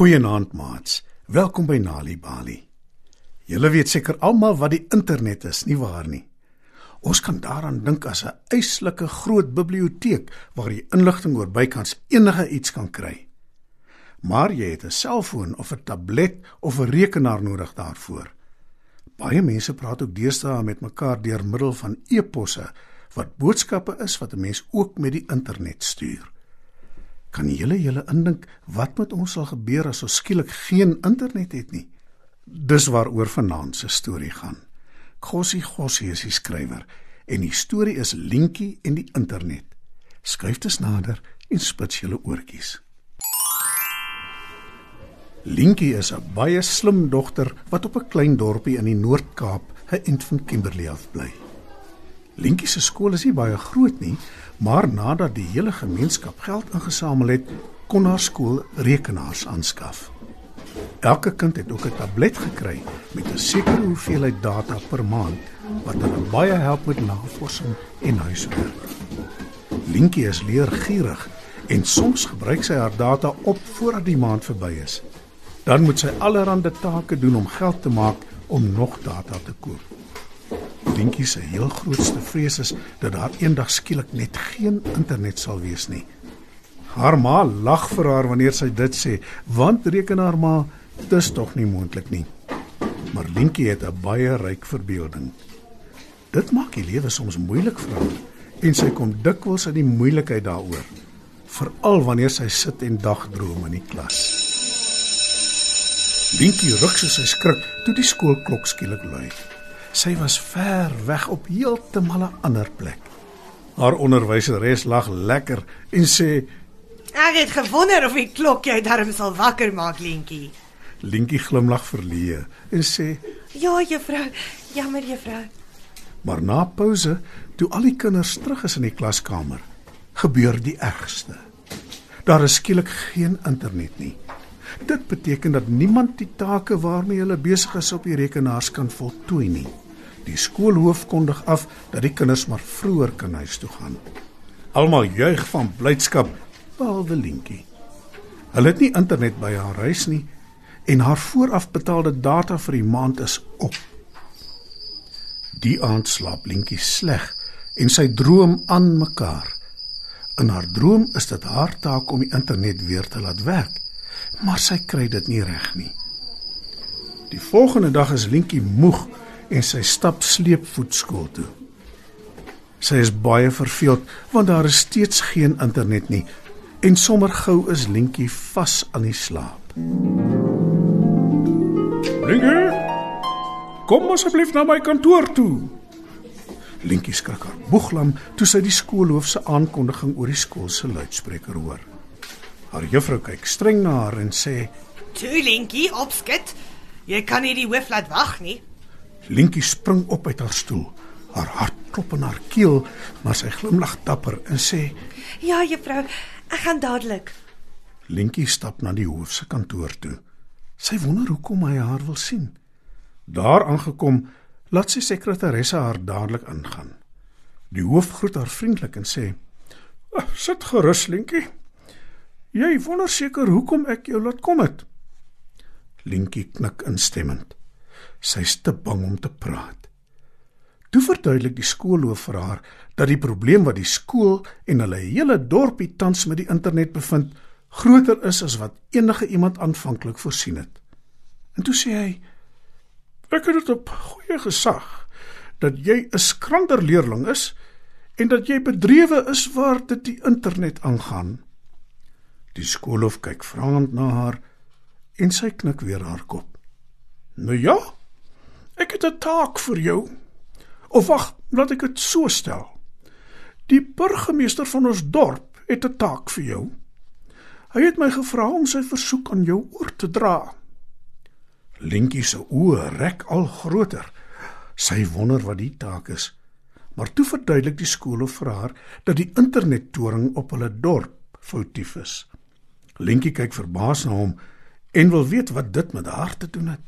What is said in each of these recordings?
Goeienaand maats. Welkom by Nali Bali. Julle weet seker almal wat die internet is, nie waar nie? Ons kan daaraan dink as 'n eislike groot biblioteek waar jy inligting oor bykans enige iets kan kry. Maar jy het 'n selfoon of 'n tablet of 'n rekenaar nodig daarvoor. Baie mense praat ook deesdae met mekaar deur middel van e-posse wat boodskappe is wat 'n mens ook met die internet stuur. Kan julle julle indink wat met ons sal gebeur as ons skielik geen internet het nie? Dis waaroor vanaand se storie gaan. Gossie Gossie is die skrywer en die storie is Lientjie en die internet. Skryf dit nader en spits julle oortjies. Lientjie is 'n baie slim dogter wat op 'n klein dorpie in die Noord-Kaap, 'n ent van Kimberley af bly. Lientjie se skool is nie baie groot nie, maar nadat die hele gemeenskap geld ingesamel het, kon haar skool rekenaars aanskaf. Elke kind het ook 'n tablet gekry met 'n sekere hoeveelheid data per maand wat hulle baie help met navorsing en huiswerk. Lientjie is leergierig en soms gebruik sy haar data op voordat die maand verby is. Dan moet sy allerlei take doen om geld te maak om nog data te koop. Lientjie se heel grootste vrees is dat daar eendag skielik net geen internet sal wees nie. Haar ma lag vir haar wanneer sy dit sê, want rekenaar maar dis tog nie moontlik nie. Maar Lientjie het 'n baie ryk verbeelding. Dit maak die lewe soms moeilik vir haar en sy kom dikwels in die moeilikheid daaroor, veral wanneer sy sit en dagdroom in die klas. Lientjie ruk sy skrik toe die skoolklok skielik lui. Sy was ver weg op heeltemal 'n ander plek. Haar onderwyseres lag lekker en sê: "Ek het gewonder of die klok jou darm sal wakker maak, Lientjie." Lientjie glimlag verleë en sê: "Ja, juffrou. Jammer, juffrou." Maar na pouse, toe al die kinders terug is in die klaskamer, gebeur die ergste. Daar is skielik geen internet nie. Dit beteken dat niemand die take waarmee hulle besig is op die rekenaars kan voltooi nie. Die skoolhoof kondig af dat die kinders maar vroeër kan huis toe gaan. Almal juig van blydskap behalwe Lientjie. Hulle het nie internet by haar huis nie en haar voorafbetaalde data vir die maand is op. Die aand slaap Lientjie sleg en sy droom aan mekaar. In haar droom is dit haar taak om die internet weer te laat werk maar sy kry dit nie reg nie. Die volgende dag is Lientjie moeg en sy stap sleepvoet skool toe. Sy is baie verveeld want daar is steeds geen internet nie en sommer gou is Lientjie vas aan die slaap. Lientjie, kom asseblief na my kantoor toe. Lientjie skrik haar boeglam toe sy die skoolhoof se aankondiging oor die skool se luidspreker hoor. Haar juffrou kyk streng na haar en sê: "Toe Lientjie, opskit. Jy kan nie die hoof laat wag nie." Lientjie spring op uit haar stoel. Haar hart klop in haar keel, maar sy glimlag dapper en sê: "Ja, juffrou, ek gaan dadelik." Lientjie stap na die hoof se kantoor toe. Sy wonder hoekom hy haar wil sien. Daar aangekom, laat sy sekretaresse haar dadelik ingaan. Die hoof groet haar vriendelik en sê: "Sit gerus, Lientjie." Jy wonder seker hoekom ek jou laat kom het. Linkie knik instemmend. Sy is te bang om te praat. Toe verduidelik die skoolhoof vir haar dat die probleem wat die skool en hulle hele dorpie tans met die internet bevind groter is as wat enige iemand aanvanklik voorsien het. En toe sê hy: "Ek het dit op goeie gesag dat jy 'n skranter leerling is en dat jy bedrywe is waar dit die internet aangaan." Die skoolhof kyk vraend na haar en sy knik weer haar kop. "Nou ja, ek het 'n taak vir jou. Of wag, laat ek dit so stel. Die burgemeester van ons dorp het 'n taak vir jou. Hy het my gevra om sy versoek aan jou oor te dra." Linkie se oë rek al groter. Sy wonder wat die taak is. Maar toe verduidelik die skoolhof vir haar dat die internettoring op hulle dorp foutief is. Lentjie kyk verbaas na hom en wil weet wat dit met haar te doen het.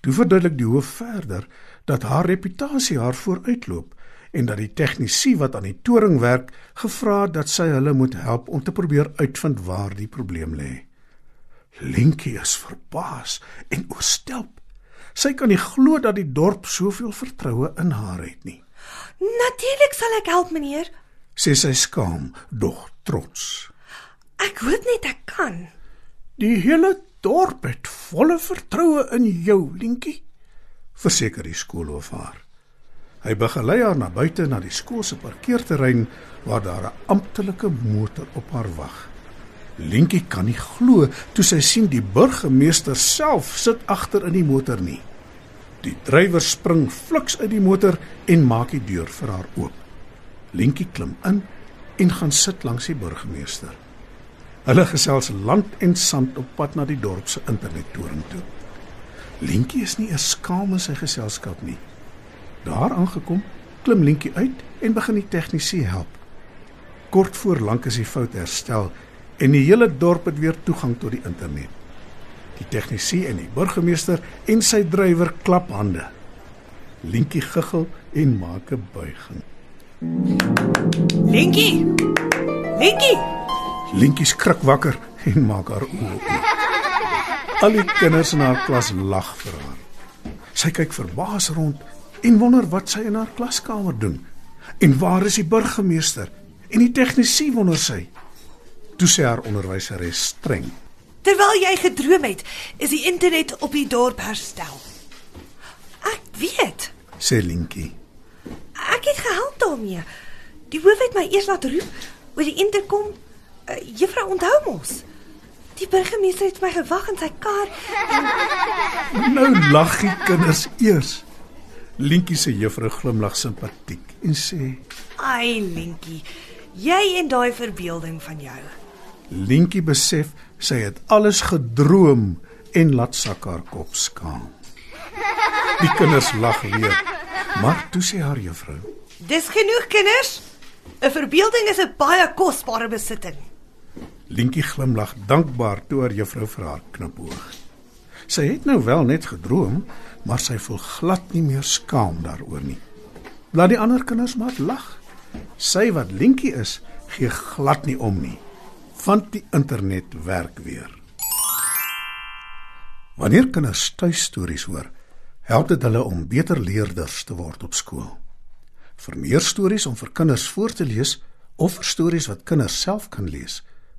Toe verduidelik die hoof verder dat haar reputasie haar vooruitloop en dat die tegnisi wat aan die toring werk gevra het dat sy hulle moet help om te probeer uitvind waar die probleem lê. Linkie is verbaas en oorstelp. Sy kan nie glo dat die dorp soveel vertroue in haar het nie. Natuurlik sal ek help, meneer. Sê sy skaam, dog trots. Ek hoop net ek kan. Die hele dorp het volle vertroue in jou, Linkie, verseker die skoolhoof haar. Hy begelei haar na buite na die skool se parkeerterrein waar daar 'n amptelike motor op haar wag. Linkie kan nie glo toe sy sien die burgemeester self sit agter in die motor nie. Die drywer spring fliks uit die motor en maak die deur vir haar oop. Linkie klim in en gaan sit langs die burgemeester. Hulle gesels land en sand op pad na die dorp se internettoring toe. Linkie is nie eers skaam in sy geselskap nie. Daar aangekom, klim Linkie uit en begin die tegnisi help. Kort voor lank is die fout herstel en die hele dorp het weer toegang tot die internet. Die tegnisi en die burgemeester en sy drywer klap hande. Linkie giggel en maak 'n buiging. Linkie. Linkie. Linkie skrik wakker en maak haar oë oop. Al die kinders in haar klas lag vir haar. Sy kyk verbaas rond en wonder wat sy in haar klaskamer doen. En waar is die burgemeester? En die tegnisi wonder sy. Toe sê haar onderwyseres streng: Terwyl jy gedroom het, is die internet op die dorp herstel. Ek weet. sê Linkie. Ek het gehelp daarmee. Die hoof het my eers laat roep oor die interkom. Uh, Juffrou onthou mos. Die burgemeester het my gewag in sy kar. Nou lag die kinders eers. Linkie se juffrou glimlag simpatiek en sê: Ai, Linkie. Jy en daai verbeelding van jou. Linkie besef sy het alles gedroom en laat sak haar kop skaam. Die kinders lag weer, maar toe sê haar juffrou: Dis genoeg kinders. 'n Verbeelding is 'n baie kosbare besitting. Linkie glimlag dankbaar toe haar juffrou vir haar knipoog. Sy het nou wel net gedroom, maar sy voel glad nie meer skaam daaroor nie. Laat die ander kinders maar lag. Sy wat Linkie is, gee glad nie om nie. Want die internet werk weer. Wanneer kinders tuistories hoor, help dit hulle om beter leerders te word op skool. Vir meer stories om vir kinders voor te lees of vir stories wat kinders self kan lees,